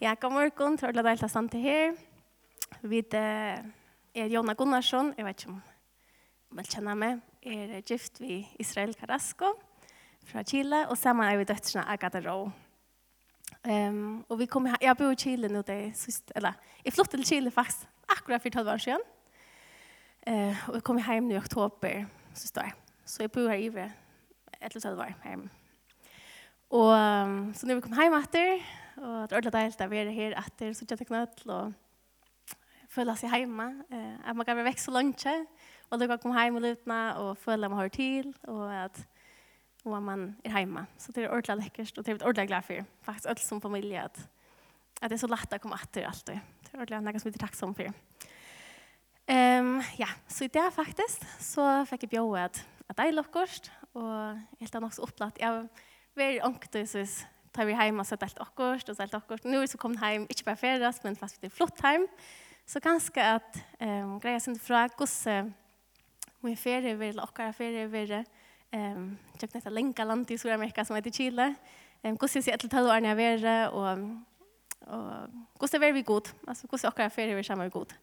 Ja, god morgen. Det er deilig å stande her. Vi er Jona Gunnarsson. Jeg vet ikke om man kjenner meg. Jeg er gift ved Israel Carrasco fra Chile. Og sammen er vi døtrene Agatha Rowe. Um, og vi kommer. Jeg bor i Chile nå. Det sist, eller, jeg flyttet til Chile faktisk akkurat for 12 år siden. Uh, og jeg kom hjem nå i oktober. Så, står. så jeg bor her i 11 år. hjemme. Og um, så når vi kom hjem etter, og det er ordentlig deilig å være her etter så jeg knøtt og å føle seg hjemme. Eh, at man kan være vekk så langt, og det kan komme hjem og lutene og føle at man har til, og at og man er hjemme. Så det er ordentlig lekkert, og det er ordentlig glad for, faktisk, alt som familie, at, at det er så lett å komme etter alltid. Det er ordentlig noe som vi er takksom for. Um, ja, så i det faktisk, så fikk jeg bjøret at jeg lukkost, og helt annet også opplatt. Jeg var veldig ångtøysvis, tar vi hem och så delt akkurat och så delt akkurat. Nu är så kom hem, inte bara färdas, men fast vi är flott hem. Så ganska att um, grejer sin fråga, gosse, uh, min ferie vill eller åkara ferie vill um, jag knäta länka land i Sydamerika som heter Chile. Um, Ehm gosse sig ett tal år när vi och och gosse vill vi god. Alltså gosse åkara ferie vill samma god.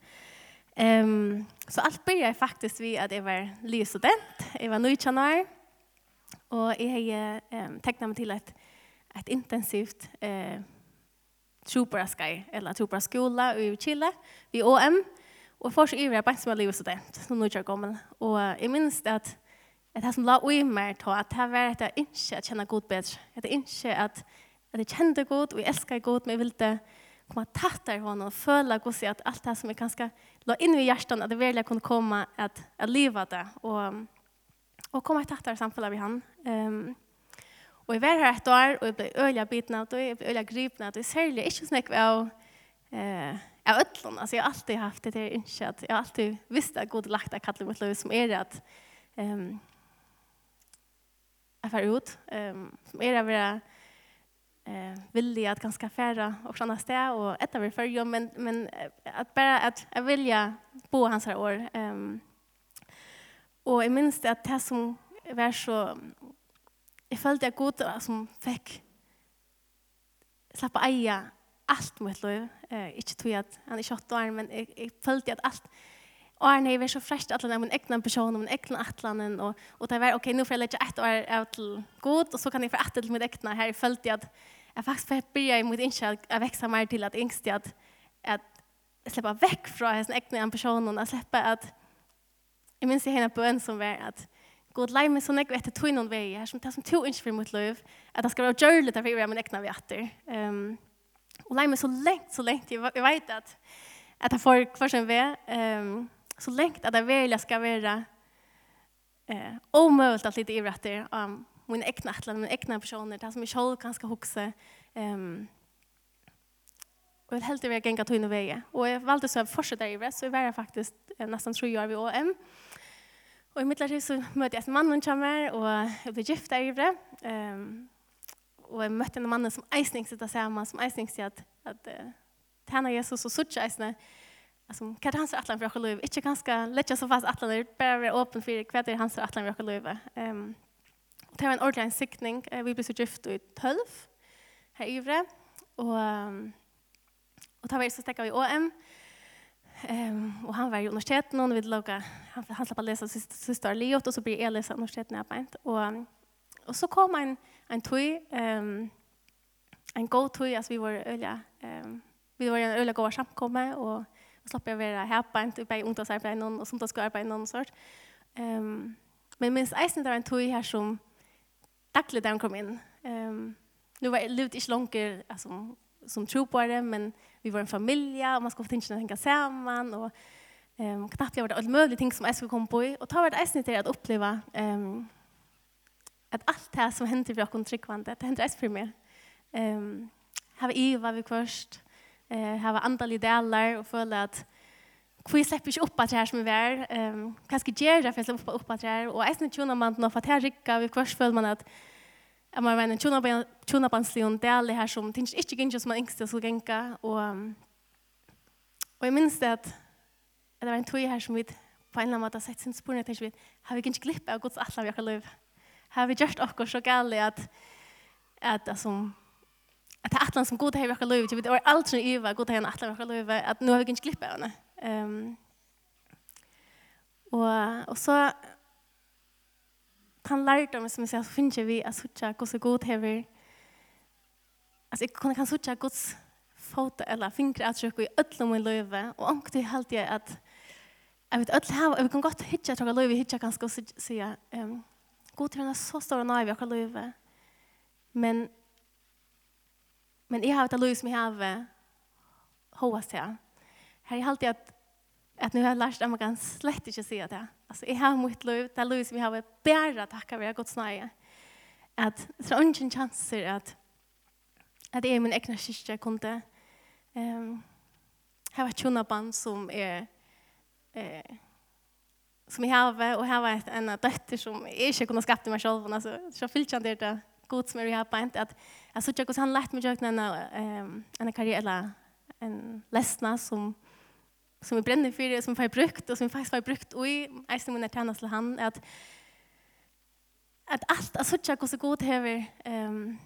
Um, så allt börjar faktiskt vi att jag var lysstudent. Jag var ny i januari. Och jag har eh, tecknat mig till ett ett intensivt eh tropara sky eller tropara skola i Chile i OM och förs i vart som lever så där som nu jag kommer och jag minns att att det som la oj mer ta att det var att inte att känna god bättre att inte att att det kände god och älskar god men ville komma tätt där honom och följa och se att allt det här som är ganska la in i hjärtan att det verkligen kunde komma att att leva det. Och och komma tätt där samfalla vi han. Ehm um, Og jeg var her et år, og jeg ble øyla biten av det, jeg ble øyla gripen av det, særlig ikke sånn snakk av eh, av ødlån, altså jeg har alltid haft det der innskjøtt, jeg har alltid visst at god lagt av kattelig mot liv som er at um, jeg var ut, um, som er at være eh, villig at ganske fære og sånne sted, og etter vi følger, men, men at bare at jeg vilja bo hans her år. Um, og jeg minns det at det som var så jeg følte jeg god som fikk slappe eie alt mot liv. Eh, ikke tog at han er 28 år, men jeg, jeg følte at alt årene jeg var så frest at han er min egen person, min egen atlanen, og, og det var, ok, nå får jeg legge ett år av til god, og så kan jeg få etter til mitt egen. her. Jeg følte at jeg faktisk får begynne i mitt innkjell, jeg veksa mer til at yngste, at, at jeg slipper vekk fra hans egen person, og jeg slipper at, jeg minns jeg henne bøn som var at, God lei meg sånn jeg etter tog noen vei, her, som det som to ønsker for mitt liv, at det skal være gjørlig derfor jeg er min ekne vi etter. Um, og lei meg så lengt, så lengt, jeg, jeg vet at, at jeg får hver sin vei, um, så lengt at jeg vil jeg skal være uh, omøvelt at litt ivre etter um, min ekne atlan, min ekne personer, det som jeg selv kan skal hukse. Um, og jeg vil heldig være gengat tog noen vei. Og jeg valgte så å fortsette ivre, så jeg var faktisk uh, nesten tre år ved OM. Og Og i midlertid så møtte jeg en mann som kommer, og jeg ble gift der i brev. Um, og jeg møtte en mann som eisning sitter sammen, som eisning sier at, at uh, tjener Jesus og suttje eisne. Altså, hva er hans for atlan for dere liv? Ikke ganske lett så fast atlan, det er bare være åpen for hva er hans for atlan for dere liv? Um, det var en ordentlig ansiktning. Vi ble så gift i tølv her i brev. Og, um, og da var jeg så stekket i OM. Ehm och han var i universitetet och ville Loka. Han, han slapp läsa syster Leot och så blir jag läsa universiteten när jag Och, och så kom en, en tog, ehm en go tog, as vi var öliga, ehm vi var en öliga goda samkomma och, och slapp jag vara här på en i ungdomsarbete någon och sånt ska arbeta någon sort. Ehm men minns eisen där en tog här som dagligt den kom in. Ehm nu var det inte långt alltså, som tror på det, men vi var en familj och man skulle få tingarna tänka samman och ehm um, knappt jag var det allt möjligt ting som jag skulle komma på i och ta vart är till att uppleva ehm um, att allt det här som händer för oss tryggvande, det händer för mig. Ehm um, ju var Eva vi först eh har var andra delar och följde att Kvi släpper ikke opp at det her som vi er. Um, hva skal jeg gjøre for jeg slipper opp at det her? Og jeg synes ikke når man nå, for at her rikker vi kvart føler man at Jeg må være en tjonabanslion del her som tenker ikke gynner som man yngste skulle gynne. Og, og jeg minns det at det var en tog her som vi på en eller annen måte sett sin spore, og tenker vi, har vi ikke glipp av gods atler vi har liv? Har vi gjort okkur så gale at, at, altså, at det er atlan som god har vi har liv, vi alt som yva god har en atler vi har liv, at nå har vi ikke glipp av henne. Um, og, og så tan lærte meg som jeg sier, så finner vi at sutja gos og god hever. Altså, jeg kunne kan sutja gods foto eller fingre avtrykk i ødlom i løyve, og omkring til halte jeg at jeg vet ødlom her, og vi kan godt hitja, jeg tror jeg løyve hitja ganske og sier, um, god hever er så stor og naiv i akkur løyve, men men jeg har et løyve som jeg har hovast til. Her er halte jeg at att nu har jeg lært at man kan slett inte si det. Alltså, jeg har mitt liv, det er liv som jeg har bära tacka för jag har gått snarare. Att det är ingen chanser att, att jeg i min egna kyrka kunde um, ha ett tjona som är eh, som jeg har och jag har ett en døtter som jeg ikke kunne skapte meg själv. Alltså, så fyllt jag det där god som jeg har bänt att jag såg att han lärt mig att en, um, en karriere, eller en lesna som som vi brenner for, som vi får brukt, og som vi faktisk får brukt i, eisen min er tjener til han, at, at alt er sånn hvordan god hever um,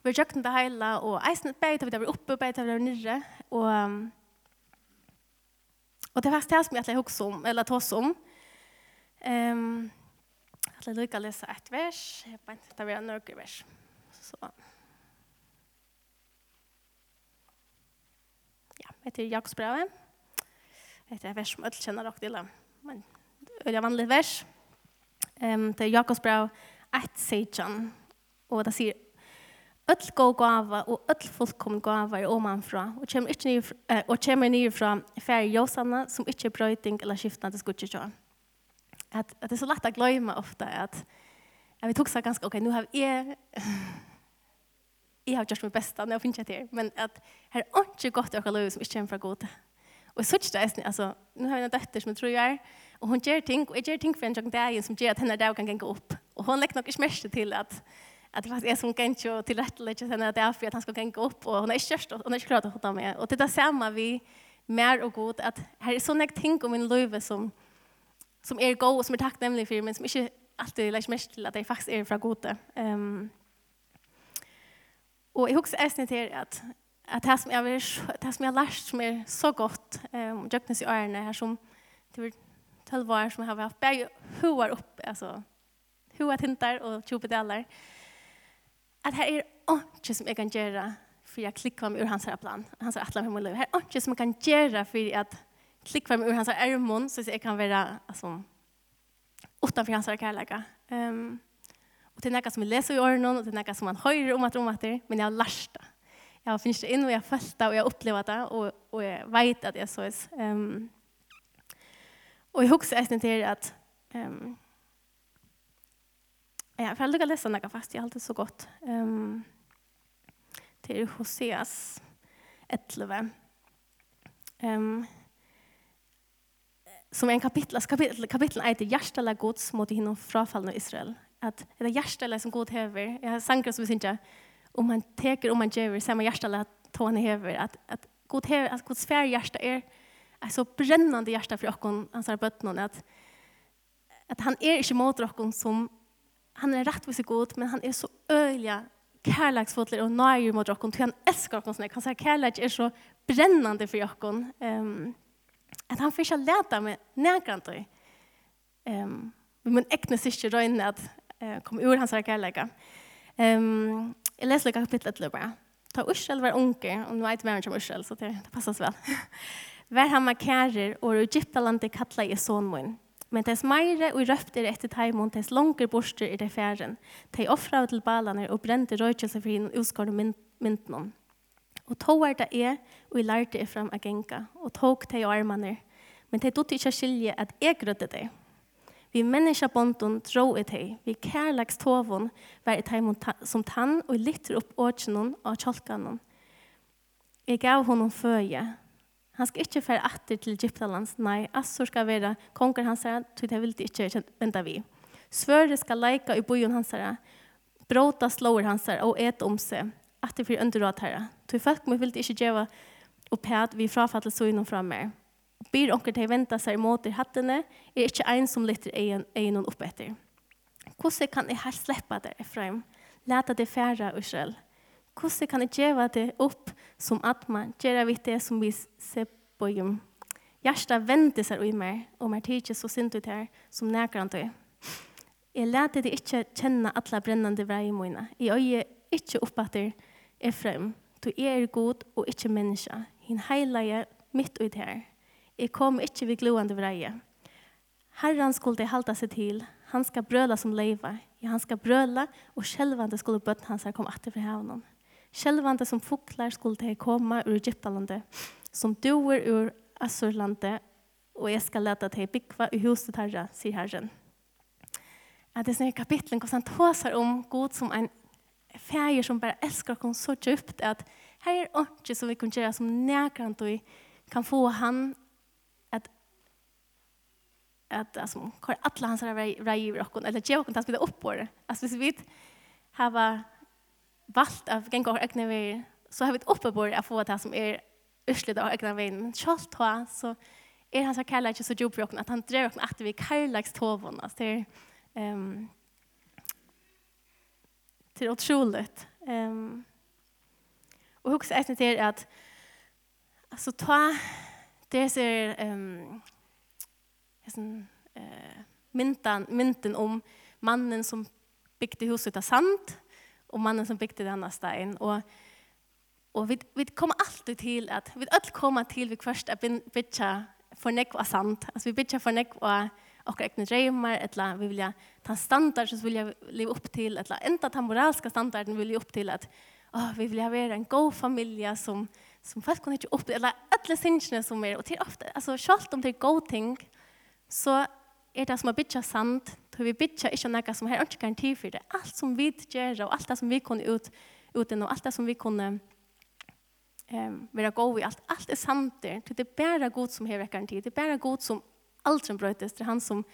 vi har gjøkken det hele, og eisen beit vi har vært oppe, beit vi har vært nyrre, og, og det er faktisk det som jeg har husker om, eller tås om. Um, jeg alltid lykker å lese et vers, jeg har bare tatt av en nøyre vers. Så, ja, jeg heter Jakobsbrevet. Det er et vers som alle kjenner dere til. Men det er vanlig vers. Um, det er Jakobs brev 1, sier Og det sier, Öll gå gava og öll fullkomn gava er omanfra og kommer ikke nye, eh, og kommer nye fra færre jøsene som ikke er brøyting eller skiftende til skutje At, at det er så lett å glemme ofte at, at vi tok seg ganske, ok, nå har jeg jeg har gjort mitt beste, nå finner jeg til, men at her er ikke godt å ha lov som ikke kommer fra gode. Og så det altså, nå har vi en døtter som jeg tror jeg er, og hun gjør ting og jeg gjør ting for en sånn dag som gjør at henne dag kan gå opp. Og hun legger nok ikke mest til at, at det faktisk er som kan ikke ju till rätt läge sen att därför att han ska gå upp och hon är störst och hon är klart å hota med. Og det er det samme vi mer og god at her er sånne ting om min löve som som er god og som er takknemlig for, men som ikke alltid lägger mest til at det faktisk er fra gode. Um, og jeg husker äsnet till at at det som jeg har det som jeg har lært som er så godt um, Jøknes i årene her som det var 12 år som jeg har haft begge hoer opp altså hoer tintar og tjopedeler at her er ikke som jeg kan gjøre for jeg klikker meg ur hans her plan hans her atlan for min liv her er ikke som jeg kan gjøre for at klickar med ur hans her ærmon så jag kan vara alltså utanför hans kärleka. Ehm um, Och det är något som vi läser i årene och det är något som man hör om att om at men jag har lärt det jag har finnit in och jag fasta och jag upplevt det och och jag vet att jag så är ehm och jag husar äsna till att ehm jag har aldrig läst några fast jag har alltid så gott ehm till Hoseas 11 ehm som er en kapittel, kapittel, kapitel er det hjärtala Gods mot hinnom frafallende Israel. At det er hjärtala som god hever. Jeg har sankar som vi synes ikke, om man teker om man ger samma hjärta att at henne över att att god här att Guds fär hjerte är er så brännande hjärta för dere, han sa bötten att att han är inte mot dere som han är rätt vid god men han är så øyelig kærleksfotler och nøyer mot oss han älskar dere sånn, han sier kærleks är så brännande för dere, ehm att han försöker läta med närkant ehm men ekne sig røyne at uh, kom ur hans kärlek ehm Jeg leser litt kapitlet til det bare. Ta Ursel var unge, og nå vet jeg hvem som Ursel, så det, det passer vel. Vær han med kærer, og i Egyptalandet kattler jeg sånn min. Men tess meire og røpter etter teimon, tess langer borster i det færen. Tei offra til balene og brente røykelse for henne utskårde mynden. Og tåar det er, og jeg lærte det frem av genka, og tok det i armene. Men tei dotter ikke skilje at jeg grødde det. Vi menneskabondon dro i teg, vi kærlagstovon var i teg som tann og lytter opp åkjennom av kjolkanon. Jeg gav honom føje. Han skal ikke fære atter til Egyptalands, nei, Assur skal være konger hans herre, tog det vil det ikke venda vi. Svøre skal leika i bojon hans herre, bråta slår hans herre og et om seg, atter for underråd herre. Tog folk må vil det ikke gjøre opp her, vi frafallet så innom framme mer byr onker til å vente seg imot i hattene, er ikke en som lytter egen, egen opp etter. Hvordan kan jeg her slippe deg, Efraim? Leta deg fære, Israel. Hvordan kan jeg gjøre deg opp som at man gjør vi det som vi ser på hjem? Hjertet venter seg i meg, og meg tid ikke så sint ut her, som nærker han til. Jeg lærte deg ikke kjenne alle brennende vei i mine. Jeg øye ikke opp etter Efraim. Du er god og ikke menneske. Hinn heilige midt ut her. Jeg kom ikke ved gloende vreie. Herren skulle halda seg til. Han skal brøla som leiva. Ja, han skal brøla, og skjelvande skulle bøtten hans her komme atter fra havnen. Skjelvande som foklar skulle det komme ur Egyptalandet, som doer ur Assurlandet, og jeg skal lete til bygva i huset herre, sier herren. At det er sånne kapitlen hvor han tåser om god som en fæger som bare elsker oss så djupt at her er ikke som vi kan gjøre som nærkant og kan få han att alltså kvar alla hans rei i och eller ge och tas med upp på det. Alltså vi vet har valt av gänga och ökna vi så har vi uppe på det att få det som är urslet av ökna Men Charles ta så är hans kalla inte så djup och att han drar och att vi kallax tovon alltså det ehm till otroligt. Ehm och också är det att alltså ta det är um, sån, eh, myntan mynten om mannen som byggde huset av sand och mannen som byggde det andra stein. Och, och vi, vi kommer alltid till att vi alltid kommer till vi först att bygga för nekv av sand. Alltså vi bygger för nekv av och egna drömmar eller vi vill ta standard som vill jag leva upp till eller ända ta moralska standarden vill jag upp till att oh, vi vill ha vara en god familj som som folk kan inte upp eller alla synsne som är och till ofta alltså självt om det är god ting så er det som å bytja sand, for vi bytja ikke noe som har ikke garanti for det. Alt som vi gjør, og alt det som vi kunne ut, ut och alt det som vi kunne um, være gode i, alt, alt er sant Det er bare god som har garanti, det er bare god som aldri brøtes, det er han som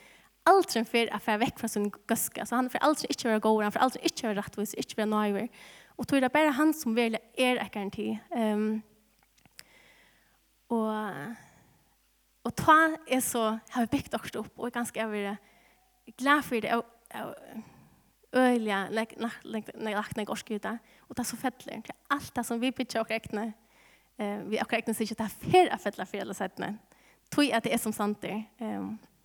aldri fer å fer vekk fra sin gøske. Så han får aldri ikke være god, han får aldri ikke være rettvis, ikke være nøyver. Og tror det er bare han som vil er garanti. Um, og Og ta er så, har vi bygd oss opp, og er ganske er vi glad for det, og øyelig, når jeg lagt ned orsk ut det, og det er så fettelig, det er alt det som vi bygger oss ekne, vi oss ekne sier ikke det er fer av fettelig for alle settene, tog at det er som sant det,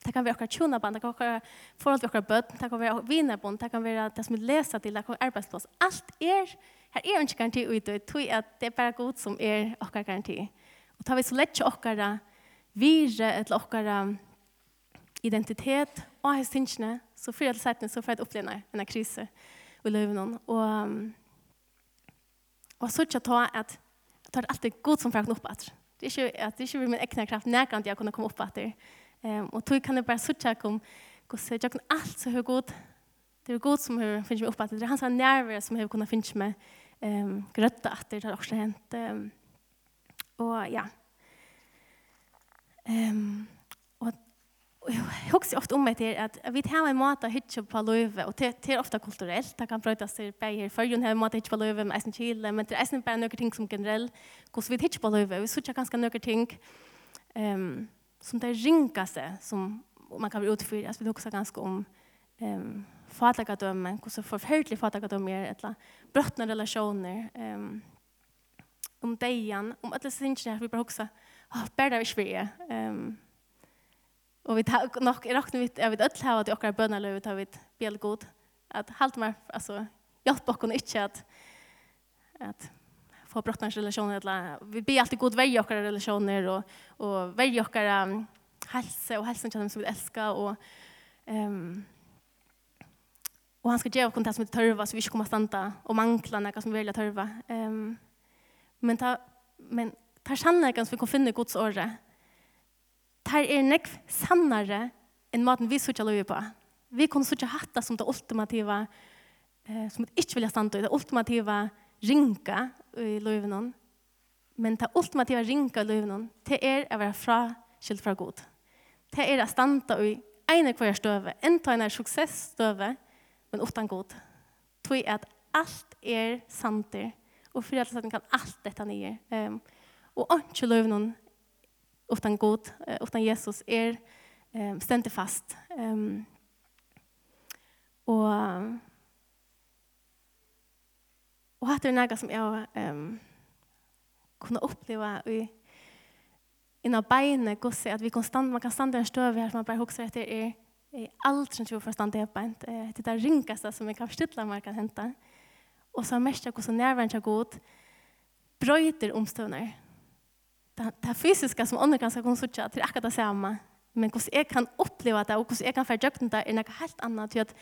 det kan være akkurat tjona band, det kan være forhold til akkurat bød, det kan være vinerbond, det kan være det som vi leser til, det kan være arbeidsplass, alt er, her er ikke garanti ut, og tog at det er bare god som er akkurat garanti. Og tar vi så lett til akkurat vire eller okkara identitet og hans tingene, så før jeg til sættene så får jeg oppleve denne krise i løven. Og, og så ikke ta at det er alltid god som for jeg komme opp etter. Det er ikke at det er ikke min egen kraft nærkant jeg kunne komme opp etter. Um, og tog kan jeg bare sørge om hvordan jeg kan alt så høy god. Det er god som høy finner meg opp etter. Det er hans nerver som høy kunne finns meg um, grøtta etter. Det har også hent. Um, og ja, Um, og, og jeg husker ofte om meg til at vi tar en måte å hytte på løyve, og det er ofte kulturelt, det kan brøytes på beier. Før jo har en måte å hytte på løyve med eisen kile, men det er eisen bare noen ting som generell, hvordan vi hytte på løyve, vi sitter ganske noen ting um, som det ringer seg, som man kan bli utfyrt, altså vi husker ganske om um, fatlagadømme, hvordan forferdelig fatlagadømme er, eller brøttende relasjoner, um, om deian, om alle sinnsene, vi bare husker, oh, bare det er ikke vi. Um, og vi tar nok, jeg råkner vidt, jeg vet ødel her, at vi akkurat bønner løy, tar vidt bjell god, at halt meg, altså, hjelp dere ikke at, at få brottnars relasjoner, eller, vi blir alltid god vei akkurat relasjoner, og, og vei akkurat um, helse, og helsen til dem som vi elsker, og, um, Og han skal gjøre oss det som vi tørver, så vi ikke kommer å standa og mangla noe som vi vil tørva. Um, men, ta, men tar sannleggen som vi kan finne Guds året, tar er nek sannare enn maten vi sutja løy på. Vi kunne sutja hatta som det ultimativa, eh, som vi ikke vilja standa i, det ultimativa ringa i løyvnån. Men det ultimativa ringa i løyvnån, det er å være fra skilt fra god. Det er å standa i ene kvar støve, enta en er suksessstøve, men utan god. Tog at alt er santer, og for at kan alt dette nye. Um, Og ikke løven utan god, utan Jesus, er um, stendt fast. Um, og og hatt er noe som jeg um, kunne oppleve i inna beinet gosse at vi konstant man kan standa en støv her som man bare huxar etter är är allt som tror for stanna det beint. Det där rinkaste som man kan stilla man kan henta och så mest hur så närvarande god bröter omstånar det, det fysiska som andre kan kunne sitte, det er akkurat det samme. Men hvordan jeg kan oppleve det, og hvordan jeg kan få døgnet det, er noe helt annet. Til at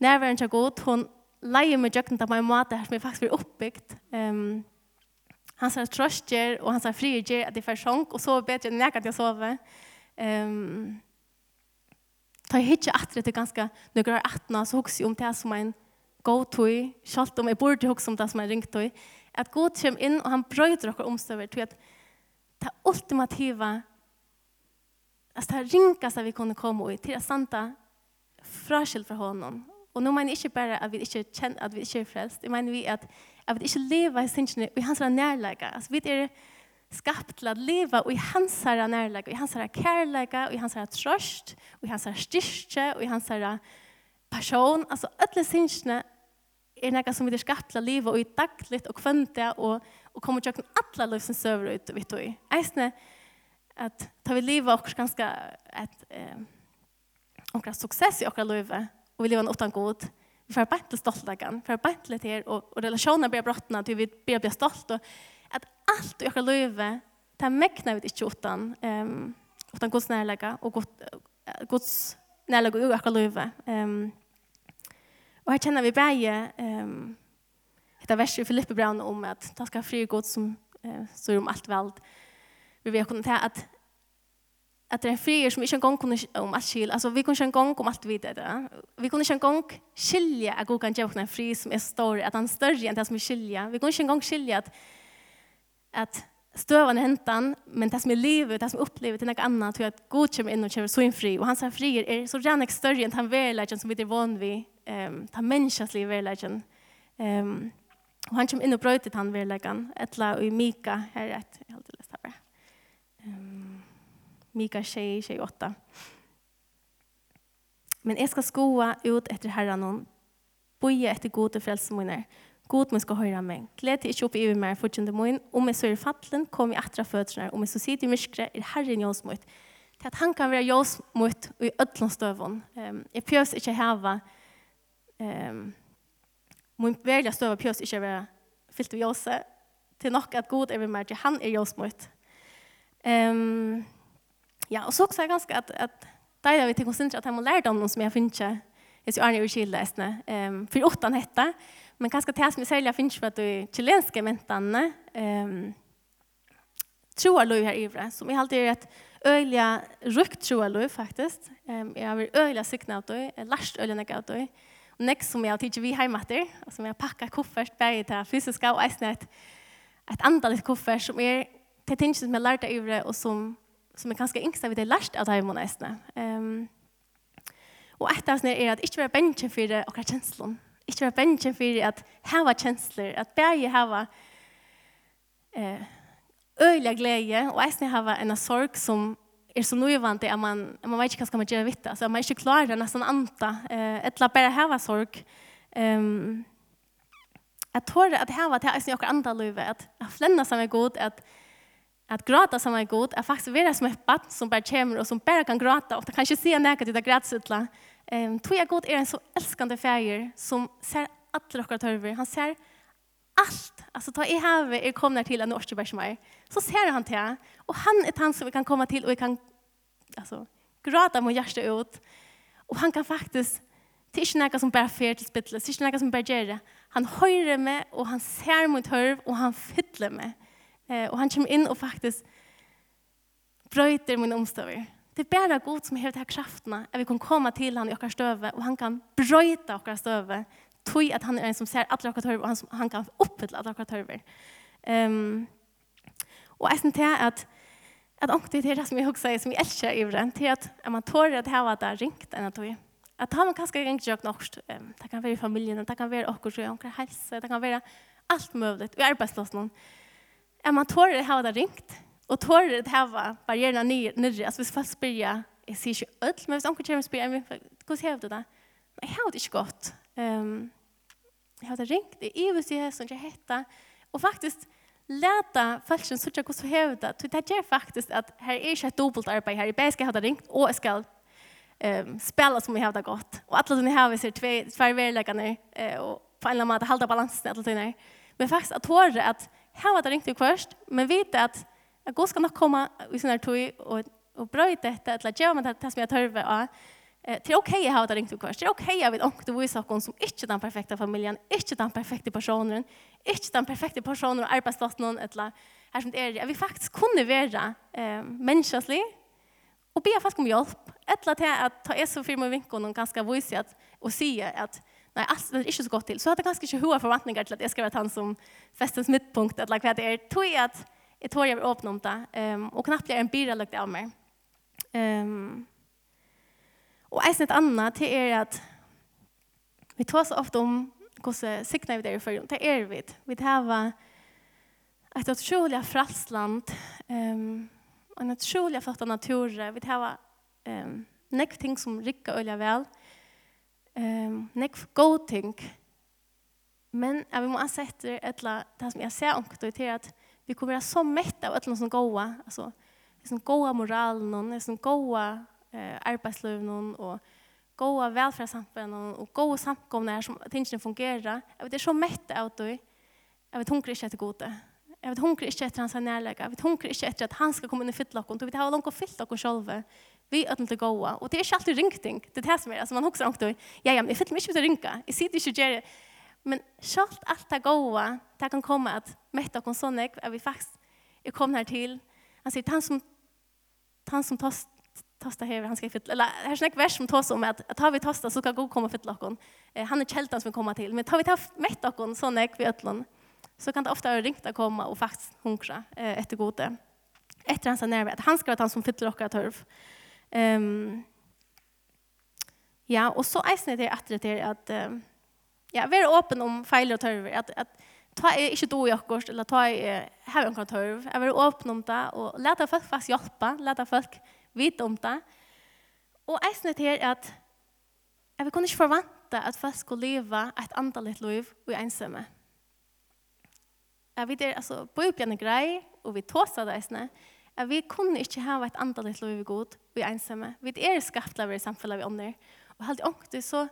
nærværen er god, hun leier meg døgnet det på en måte som jeg faktisk blir oppbygd. Um, han sier trøstjer, og han sier frier at jeg fære sjunk, og sover bedre enn jeg kan sove. Um, Ta jeg hitje atre til ganske nøkker av atna, så hukser jeg om det som en god tog, selv om jeg burde hukse om det som en ringtog, at god kommer inn, og han brøyder dere omstøver til at det ultimativa, alltså det ringaste vi kunde komma i, till att standa fraskilt från honom. Och nu menar jag inte bara att vi inte känner att vi inte är frälst. Jag menar vi att, att vi inte lever i synden i hans närläge. Alltså vi är skapt till att leva i hans närläge, i hans kärläge, i hans tröst, i hans styrke, i hans person. Alltså alla synden är något som vi är skapt till att leva i dagligt och kvöntiga och og kommer til å kjøkken alle liv som søver ut, vet du. Eisne, at ta vi livet og ganske et eh, okra suksess i okra løyve, og vi lever en åttan god, vi får bare til stoltleggen, vi får bare til her, og, og relasjoner blir brottene til vi blir, bli stolt, og at alt i okra løyve, det er mekner vi ikke åttan, um, åttan gods nærlegge, og god, gods nærlegge i okra løyve. Um, og her kjenner vi bare um, ett vers i Filippe brann om att ta ska fri god som eh, så är om allt veld. Vi vet kunna att att det är frier som inte en gång kunde om allt skil. Alltså vi kunde en gång om allt vid det. Vi kunde en gång skilja att god kan ge en fri som är stor, att han är större än det som är skilja. Vi kunde en gång skilja att att stövan hentan, men det som är livet, det som är upplevet, det är något annat. Tror att god kommer in och kommer så en fri. Och hans frier är så gärna större än den verkligheten som vi är van vid. Um, den människans liv verkligheten. Um, Og han kommer inn og brøytet han vedleggen, etla og Mika, her er et, jeg har alltid lest her bare. Um, Mika 6, 28. Men jeg skal skoa ut etter herren hon, boje etter gode frelse mine. God må skal høre meg. Gled til ikke opp i meg meg, fortjente min. Om jeg så er fattelen, kom jeg etter fødselen. Om jeg så sitter i myskere, er herren jøs mot. Til at han kan være jøs mot i ødlånstøvån. Um, jeg pjøs ikke hava um, Må ikke velge støve pjøs ikke være fyllt av jøse, til nok at god er ved meg, han er jøsmøyt. Um, ja, og så også er ganske at, at da er vi til konsentrere at jeg må lære dem noe som jeg finner ikke, jeg Arne og Kjell lesne, um, for åttan hette, men ganske det som jeg særlig finner for at du chilenske mentene, um, troarløy her ivre, som jeg alltid er et øyelig rukt troarløy faktisk. Um, jeg har vært øyelig sikna av døy, jeg lærst øyelig nekka av døy, nek som jeg har tidsi vi heimater, og som jeg har pakka koffert, bare til fysiska og eisne et, et andalit koffert som er til ting som jeg lærte øvre, og som, som er ganske yngsta vi det lært av dem og eisne. Um, og et av er at ikke være bensjen for okra kjenslun, ikke være bensjen for at heva kjensler, at bare heva eh, øyla glede, og eisne heva en sorg som är så nöjvande att man, man vet ikke hva skal man gjøre vidt det. Altså, man är ikke klar att nästan anta. Eh, ett la bare häva sorg. Um, att höra att häva till sin akkurat andre livet. At att flänna som är god. Att, att gråta som är god. Att faktiskt være som et barn som bare kommer och som bare kan gråta. Och det kanske ser näkat til det grätsutla. Um, tror jeg god är en så älskande färger som ser alle åkar törver. Han ser allt. Alltså ta i havet er kommer till en årsbergsmaj. Så ser han till. Och han är han som vi kan komma till och vi kan alltså, gråta mot hjärsta ut. Och han kan faktiskt Det er ikke noe som bare fer til spittlet. Det er ikke noe som bare gjør det. Han hører med och han ser mot hörv och han fytler med. Eh, och han kommer in och faktiskt brøyter min omstøver. Det er bare god som har de här at vi kan komma till han i åkra støve, och han kan brøyte åkra støve, tog att han är en som ser alla akkurat törver och han, som, han kan uppfylla alla akkurat törver. Um, och jag syns att att om det är det som jag också som jag älskar i den till att man tår att här var där ringt en att tog att han man ska ringt jag något det kan vara i familjen det kan vara också jag kan hälsa det kan vara allt möjligt vi arbetar någon att man tår att här var där ringt och tår att här var barriärerna nere alltså hvis folk spela jag ser inte öll men hvis anker kommer og spør, hva ser du da? Nei, jeg har det ikke godt. Um, jag hade ringt i evigt i hästen jag hette och faktiskt läta falschen så jag så hävda till det är faktiskt att här är ett dubbelt arbete här i bäska hade ringt och ska um, spela som jag hade gått. Och alla den här vi ser två två verkligen eh och på en måte hålla balansen alla tiden men faktiskt att hålla att här var det ringt först men vita att jag går ska nog komma i sån här tog och och bröt detta att lägga med det som jag törve av. Eh, Det är okej att ha det ringt til kvart. Det är okej att vi inte visar oss som inte den perfekta familjen, inte den perfekta personen, inte den perfekta personen och arbetsplatsen eller här som det är. Att vi faktiskt kunde vara eh, menneskelig och be folk om hjelp. Eller til att ta jeg så firma i vinkelen og ganske vise och säga att at nei, alt det er ikke så godt til. Så hadde jeg ganske ikke hva forventninger til at jeg skal være han som festens midtpunkt, eller hva det er. Tog at jeg tror jeg var åpen om det, um, og knapt blir en byrelagt av meg. Um, Og eisen et annet til er at vi tar så ofte om hvordan sikna vi der i fyrir, Det er vi. Vi tar et utrolig fralsland, um, en utrolig flott natur. Vi tar um, nekv ting som rikker øyla vel, um, nekv god ting. Men jeg vil må ansette etla, det som jeg ser omkring det til at vi kommer være så mett av etla som goa, altså, det som goa moralen, det som goa eh, arbeidsløvnen og goda välfärdssamhällen och goda samkomne som tingene fungerar. Jag vet, det är så mätt av du. Jag vet, hungrer inte etter gode. Jag vet, hungrer inte efter hans nærlegge. Jag vet, hungrer inte efter att han ska komma in i fylle dere. Du har långt og fylle dere selv. Vi är inte goda. Och det är inte alltid ringting. Det är det som är altså man hukser långt og, ja, ja, men jag fyller mig inte til å ringe. Jeg sier det ikke gjør det. Men sjalt allt det goda det kan komma att mätta dere sådana att vi faktiskt är kom här till. Han sier, han som, han som tar tosta här han ska fylla eller här snack vers som tossa om att att har vi tosta så kan god komma fylla kon. Eh, han är kältan som kommer till men tar vi ta mätt kon sån ek vi öllon så kan det ofta ringt komma och faktiskt hunkra eh, efter gode. Efter hans nerv att han ska vara han som fyller och törv. Ehm um, Ja, och så är det att det är att ja, vi är öppen om fel och törv att att ta är inte då jag går eller ta är här en kontor. Jag vill öppna om det och låta folk fast hjälpa, låta folk vite om det. Og eisne til at jeg kunne ikke forvente at folk skulle leve et andalit liv og ensomme. Jeg vet det, altså, på er grei, og vi tåsa det eisne, at vi kunne ikke ha et andalit liv og god og ensomme. Vi er skaptlaver i samfunnet vi ånder. Og helt ångte så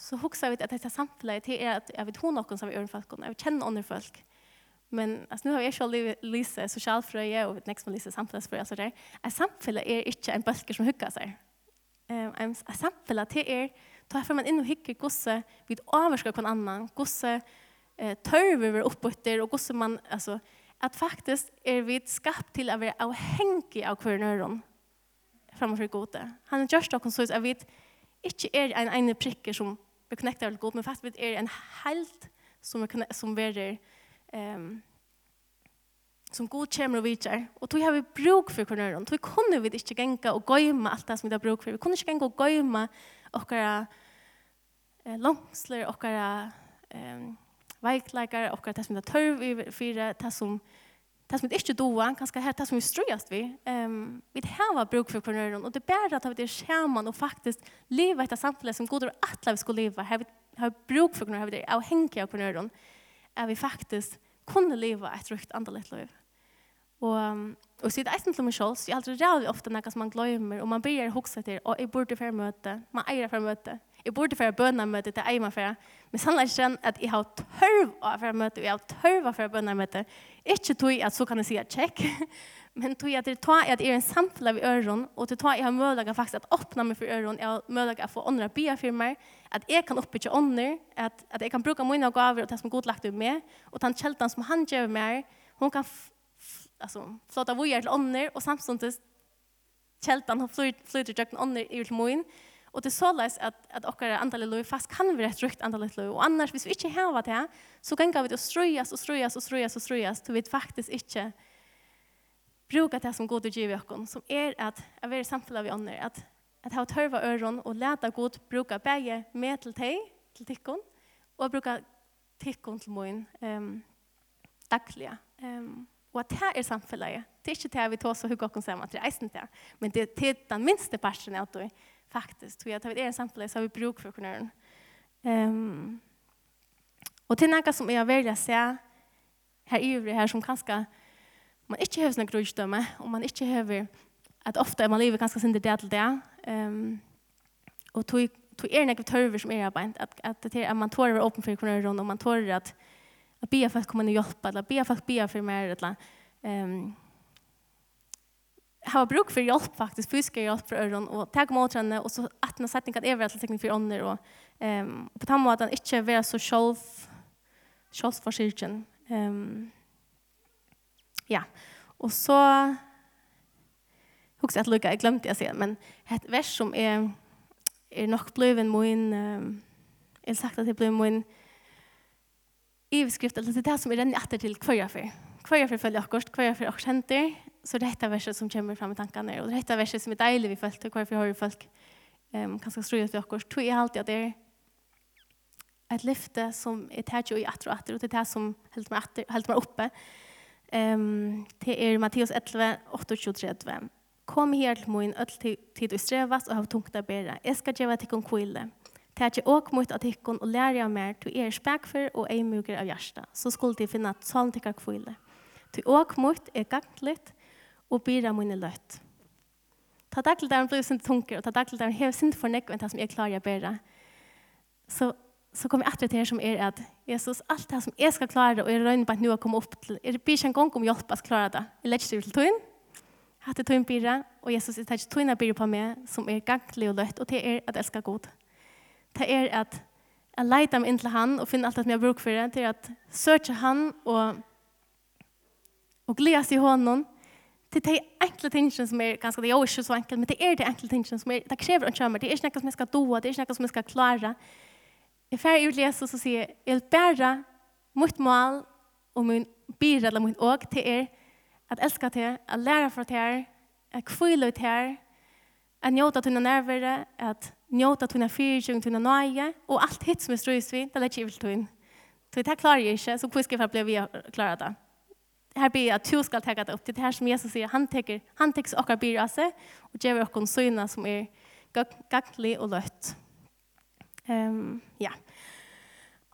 så huxar vi att det samfunnet til är att jag vet hun någon som är öronfolk jeg jag känner andra folk. Men alltså nu har jag själv Lisa socialfröje och next med Lisa samtalsfröje så där. Ett samfälle är inte en bulker som huggar sig. Ehm um, ett samfälle till er ta för man in och hygge gosse vid överska kon annan gosse eh törv över uppåter och gosse man alltså att faktiskt är vi skapt till att vara avhängiga av kvarnöron framför gode. Han är just också så att vi inte är en ene pricker som beknäktar god men fast vi är en helt som vi som vi är um, som god kommer og vidtjer. Og tog har vi bruk for kornøren. Tog kunne vi ikke genka og gøyma alt det som vi har bruk for. Vi kunne ikke genka og gøyma okkara eh, langsler, okkara eh, veikleikar, okkara det som vi har tørv i fire, det som det som vi ikke doa, kanskje her, det som vi strøyast vi, um, vi har bruk for kornøren, og det er bærer at vi er skjermen og faktisk lever etter samfunnet som god og atle vi skulle leve. her vi har bruk for kornøren, her vi er avhengig av kornøren, at vi faktisk kunne leva et rukt andelig liv. Og, og så er det eisen til meg selv, så jeg aldri rævlig ofte noe som man glemmer, og man blir hokset til, og jeg burde for møte, man eier for møte, Jeg burde borde bønne møte til Eima for men sannolikt känner at jeg har tørv av för møte, og jeg har törv av bønne møte. Ikke tog at så kan jeg si at check, men tog at det tar at jeg er en samtala vid øren, og det tar at jeg har mulighet faktisk att åpne meg for øren, jeg har mulighet att få åndre bia for meg, at jeg kan uppbytja ånder, at, at jeg kan bruke mine gaver og det som er godlagt ut med og den kjelten som han gjør meg, hun kan alltså, flåta vojar till ånder och samtidigt kältan har flyter jag ånder i min Og det er såleis at, at okkar andalig lov fast kan vi et rukt andalig lov. Og annars, hvis vi ikke hever det, så kan vi det å strøyas og strøyas og strøyas og strøyas, til vi faktisk ikke bruka det som god og ge okkar, som er at jeg vil samfunnet vi ånder, at at ha tørva øron og leta god bruka begge med til teg, til tikkon, og bruka tikkon til moin um, dagliga. Um, og at det er samfunnet. Det er ikke det vi tar så hugga okkar sammen er eisen til, men det er den minste parten av det faktisk, Tror jag att vi är en samtale så har vi bruk för kunna. Ehm um, og til noe som jag vill se, her i øvrig her, som kanskje, man ikke har sånne grunnsdømme, og man ikke har at ofte er man lever ganska sin det til det. um, og tog tog är något törver som er arbeid, at, at, det at man tårar öppen för kunna runt og man tårer at, at be folk kommer komma och hjelpe, eller be folk be for mer eller um, har bruk för hjälp faktiskt, fysisk hjälp för öron och ta emot henne och så att när sättning kan överallt teknik för ånder och ehm på tamma att han inte vara så själv själv för sig Ehm ja. Och så hugsa att lucka jag glömde jag se men ett vers som är är nog bliven min ehm jag sagt att det blev min i eller det där som är den åter till kvarja för kvarja för följa kost kvarja för och center så det heter verset som kommer fram i tankarna och det heter verset som är dejligt vi följt och varför har vi folk um, kanske ströja ut vid oss tror jag alltid att det är ett lyfte som är tätt i attra och attra och det är det som helt mig, helt mig uppe um, det är Matteus 11, 8 och Kom her til min öll tid og strevas og ha tungt å bæra. Jeg skal gjøre til kon kvile. Tætje åk mot at hikkon og lære av mer til er spekfer og ei muger av hjertet. Så skulle de finne at salen til kvile. Til åk mot er gantligt, og byra mine løtt. Ta takk til dagligdagen blir sin tunker, og ta takk til dagligdagen hever sin fornekk enn det som jeg klarer å bære. Så, så kommer jeg etter til det som er at Jesus, alt det som jeg skal klare, og jeg røyner på at nå å komme opp til, jeg blir ikke en gang om hjelp å klare det. Jeg legger det til tøyen, hatt det tøyen byra, og Jesus, jeg tar ikke tøyen byra på meg, som er ganglig og løtt, og det er at jeg elsker god. Det er at jeg leiter meg inn til han, og finner alt det som jeg bruker for det, til at søker han, og, og gleder seg i hånden, till de enkla tingen som är ganska, det är inte så enkelt, men det är de enkla tingen som är, det kräver en kärmer, det är inte något som jag ska doa, det är inte något som jag ska klara. Jag färg ut Jesus och säger, jag vill bära mot mål och min bira eller min åk till er, att älska till er, att lära för er, att kvila ut till er, att njuta tunna nerver, att njóta tunna fyrtjung, tunna nöje, och allt hitt som är ströjsvin, det lär kivligt tunn. Så det här klarar jag inte, så hur ska jag bli klara det? här ber jag att du ska ta det upp till det här som Jesus säger. Han tar han täcks och blir av sig och ger oss en syna som är gagglig och lött. Um, ja.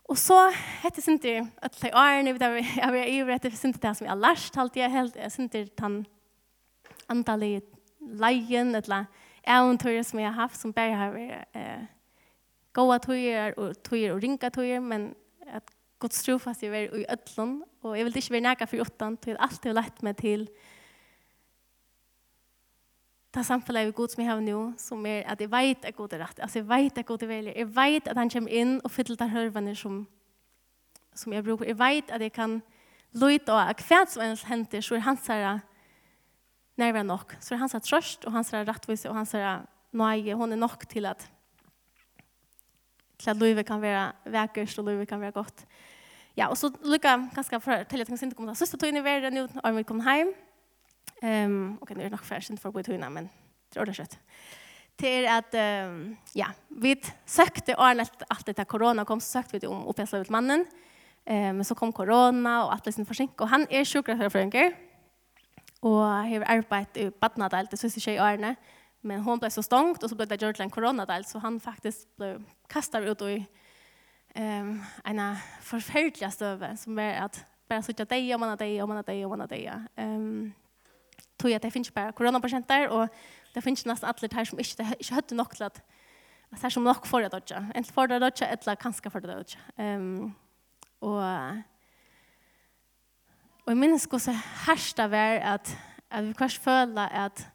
Och så heter det inte att det är nu där jag vill ju rätt det inte det som jag lärt allt jag helt jag inte han antalet lejen eller äventyr som jag haft som bara har eh goda tojer och tojer och ringa tojer men att Guds trofast jeg var i ødlån, og jeg vil ikke være nægget for åttan, til alt jeg har lett meg til det samfunnet vi god som jeg har nå, som er at jeg vet at god er rett, altså jeg vet at god er veldig, jeg vet at han kommer inn og fyller der hørvene som, som jeg bruker, jeg vet at jeg kan lytte og at hver som ens henter, så er hans her nærmere nok, så er hans her trøst, og hans her rettvis, og hans her nøye, hun er nok til at til at livet kan være vekkert, og livet kan være godt. Ja, og så lykka ganske for til at jeg kan sinde komme til søster inn i verden, nå har vi kommet hjem. Um, ok, nå er det nok færre sinde for å gå i togene, men det er ordentlig skjøtt. Til at, um, ja, vi søkte årene alt etter korona kom, så søkte vi det om oppgjørslevet mannen. Um, men så kom korona og alt det sin forsinket, og han er sjukkerhørfrøynker, og har arbeidet i badnadelt, det synes jeg ikke i årene. Um, Men hon blev så stångt och så blev det gjort en coronadel så han faktiskt blev kastad ut i ehm um, en förfärlig stöve som är att bara sitta dig om man att dig om man att dig om man att dig. Ehm tog jag det finns bara coronapatienter och det finns nästan alla här som inte inte hade nog till att att här som nog för det dodge. Inte för det dodge eller kanske för det dodge. Ehm och och jag minns hur så härsta var att att vi kanske fölla att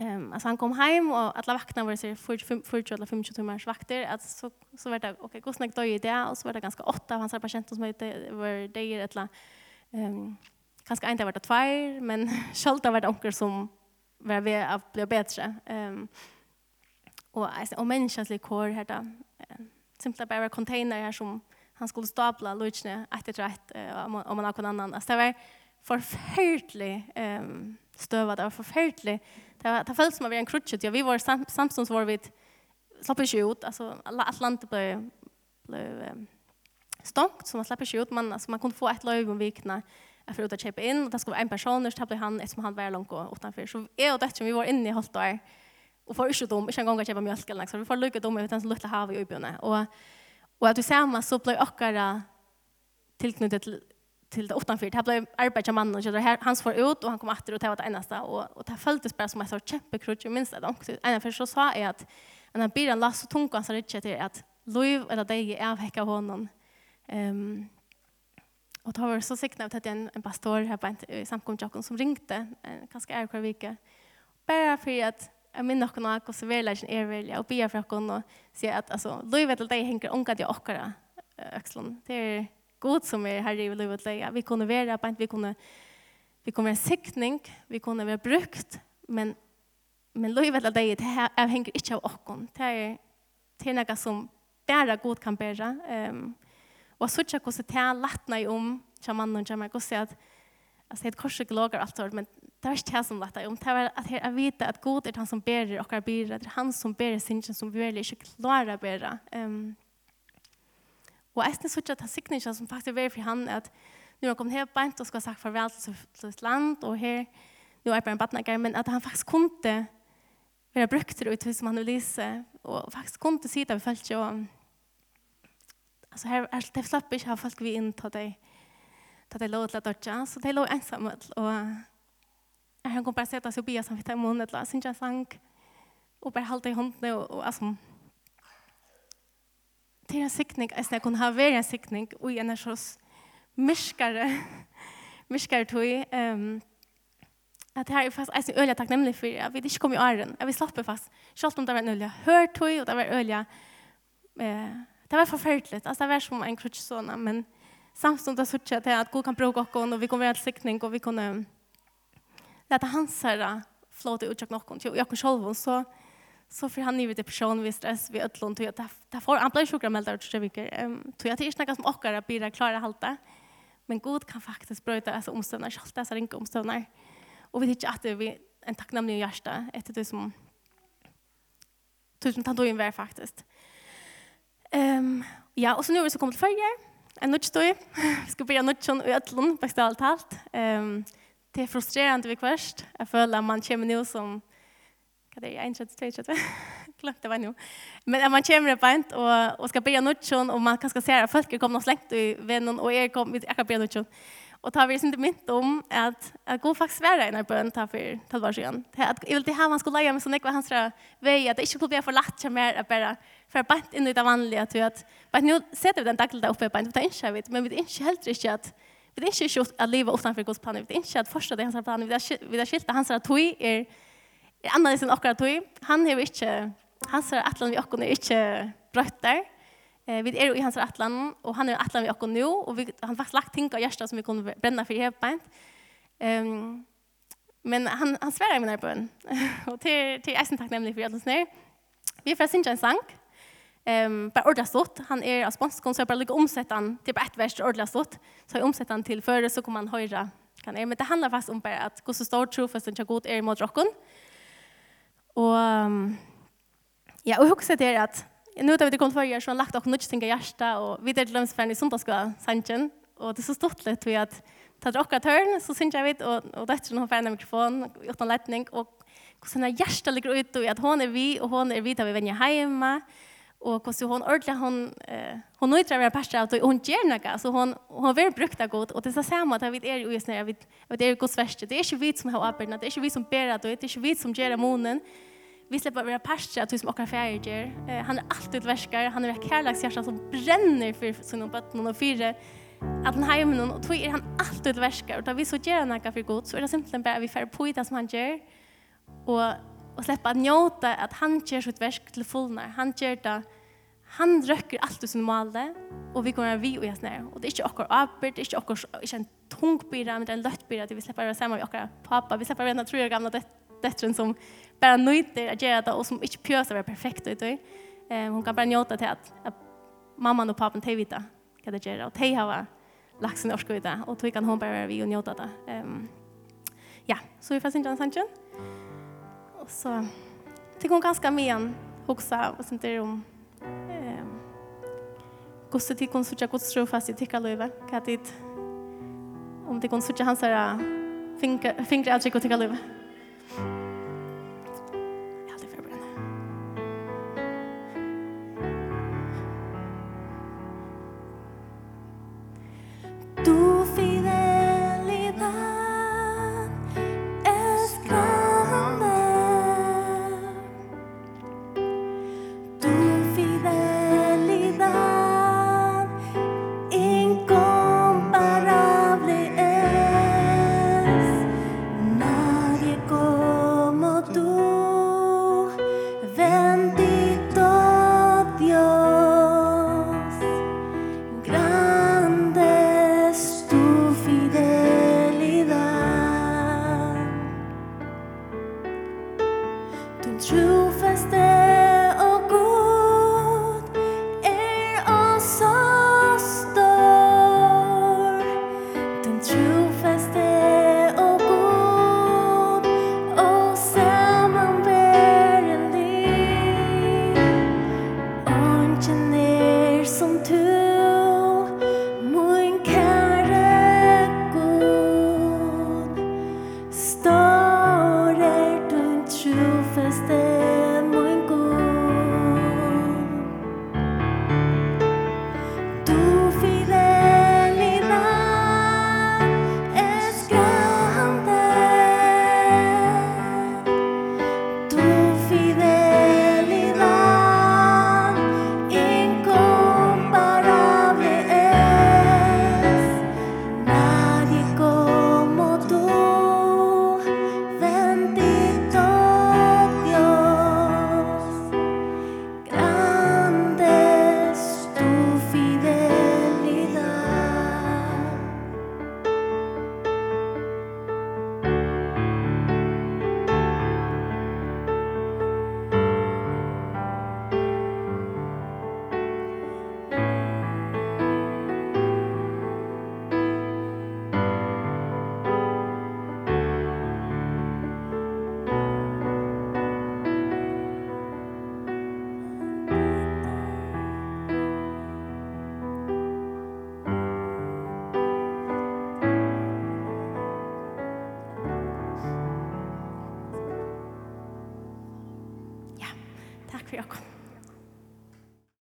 Ehm alltså han kom hem och alla vakterna var så 45 eller 50 timmars vakter att så så vart det okej okay, gosnack då i det? Och så var det ganska åtta av hans patienter som hette var det är ettla ehm kanske inte vart två men skalt det vart onkel som var vi att bli bättre ehm och alltså och människans likor här då simpelt bara container här som han skulle stapla lunchen ett ett rätt om man har någon annan alltså det var förfärligt ehm stöva det var förfärligt Det, var, det föll som att vi en krutchet. Ja, vi var sam, samstånd var vi slapp ikke ut. alltså alt landet blev ble um, stångt, så man slapp ikke ut. Man, alltså man kunde få ett löv om vikna för att köpa in och det skulle vara en person, så ble han, ettersom han var långt og utenfor. Så och det som vi var inne i halt där och får ikke dom, inte en gång att köpa mjölk eller så vi får lucka dom over den som lutte havet i uppe och og at du ser meg, så ble akkurat tilknyttet til til det utenfor. Det ble arbeidet av mannen, og han för ut og han kom etter, og det var det eneste. Og, og det føltes bare som et sånt kämpekrutch i minst då. En för så sa jeg at, en av bilen last tungt, han sa ikke til at Louis eller deg er avhekket av honom. Um, og da var det så sikt att det en en pastor her på en samkomst som ringte en, är kvar hver vike, bare for at jeg minner noen av hvordan lägen är väl jag och be for att og se at altså, Louis eller deg henger omgatt i åkere, axeln. Det er god som er herre i livet leja. Vi kunne være på vi kunne vi kunne være siktning, vi kunne være brukt, men men livet av deg, det här ikke av åkken. Det er, det er noe som bara god kan bära. Ehm och så tjocka så där lättna i om som chaman och chaman går så att alltså det korset lagar allt men det är inte det som lättade om. Det var att jag vet att god är han som bärer och är bärer. Det är han som bärer sin som vi väl inte klarar bära. Ehm um, Og jeg synes ikke at han signer som faktisk er for han, at nu har han kommet her bænt og skal ha sagt farvel til sitt land, og her, nu er jeg bare en badnager, men at han faktisk kunne være brukt ut som han Ulise, og faktisk kunne si det vi følte jo, altså her, her, det slapp ikke, her folk vi inn til deg, til deg lov til at dørja, så det lå ensamme, og han kom bare sette seg og bia vi tar munnen, og synge en sang, og bare halte i hånden, og, og altså, det är en sikning, jeg snakker hun har vært en sikning, og en er sås myrskere, myrskere tog, um, at her er fast en øye takknemlig for, at vi ikke kom i åren, at vi släppa fast, selv om det var en øye hørt tog, og det var øye, eh, det var forferdelig, altså det var som en krutsk sånn, men samstundet har sørget til at god kan bruke oss, og vi kommer være en sikning, og vi kommer låta lete hans herre flåte utjøk noen, og jeg kan selv, så, så för han ni depression vid stress vid öllon tog jag det får han blir sjukramelda ut tre veckor ehm tror jag det är snacka som ochkar att bli klara halta men god kan faktiskt bryta alltså omståndar skall dessa ringa omståndar och vi tycker att vi en tacknämlig hjärta efter det som tusen tant och invär faktiskt ehm ja och så nu är vi så kommit till färger en nudge då vi ska börja nudge och öllon bästa allt allt ehm det är frustrerande vid kvärst jag känner att man kommer nu som Hva er det? En kjøtt, tve kjøtt. Glemt det var nå. Men man kommer på en og, og skal be noen, og man kan se at folk er kommet slengt i vennen, og jeg kom, jeg kan be noen. Og tar vi sin mynt om at, at god faktisk være en av bøn ta for tolv år siden. At, jeg vil til her man skulle leie med sånn ekva hans vei, at det ikke skulle bli for lagt seg mer, at bare for bant inn i det vanlige, at vi at, bare nå setter vi den daglig der oppe i bant, vi tar ikke, vet, men vi tar ikke helt ikke at, vi tar ikke at livet utenfor Guds plan, vi tar ikke at forstå det hans plan, vi tar skilt at hans tog er, annerledes enn akkurat tog. Han er jo ikke, hans atlan vi akkurat er ikke brøtt der. Eh, vi er jo i hans atlan, og han er atlan vi akkurat nå, og vi, han har faktisk lagt ting av hjertet som vi kunne brenne for her beint. Um, men han, han sverar i min bøn, og til, til eisen takk nemlig for Jødlens nær. Vi er fra Sinja en sang, um, bare ordet stått. Han er av sponskon, så jeg bare ligger omsett han til bare ett vers til stått. Så jeg omsett han til før, så kommer man höra Kan er. Men det handler faktisk om bare at hvordan står trofesten til god er mot rocken. Og Och ja, och hugsa det är att nu tar vi det kom förra så lagt och nudge tänka hjärta och vi det glöms för i söndagsskola sanchen och det är så stort lätt vi att ta det åka törn så syns jag vet och och det hon har en mikrofon utan lättning och hur såna hjärta ligger ut och att hon är vi och hon är vi där vi vänjer hemma och hur så hon ordla hon eh, hon nöjtrar med pasta og hon ger något så hon hon vill brukta godt och det så samma att vi är just när vi det är gott svärst det är inte vi som har arbetat det är inte vi som ber att det är inte vi som ger månen Vi släpper våra pastor att vi som åker färger. Eh, han är alltid värskar. Han är ett kärlekshjärta som bränner för sina bötten och fyra att han har någon och tog är han alltid värskar. Och då vi så gör han för god så är det simpelthen bara vi får på det som han gör. Och, och släppa att njuta att han gör sitt värsk till fullnar. Han gör det han röcker allt ut sin och vi kommer vi och jag snär. Och det är inte åker arbet, det är inte åker inte en tung bira, men det är en lött bira. Vi släpper det samma med åker pappa, vi släpper redan tror jag gamla dött døtteren som bara nöjter att göra det och som inte pjöser var perfekt ut. Eh, hon kan bara njuta till att, att mamman och pappan te vita kan det göra och te har lagt sin orska ut det och då kan hon bara vara vi och njuta det. Um, ja, så vi får synda en sanchen. Och så tycker hon ganska med en huxa och sånt där om ehm Gosse til kun sucha Guds tro fast i tycker löva katit om det kun sucha hans er fingre fingrar jag tycker löva. Mm.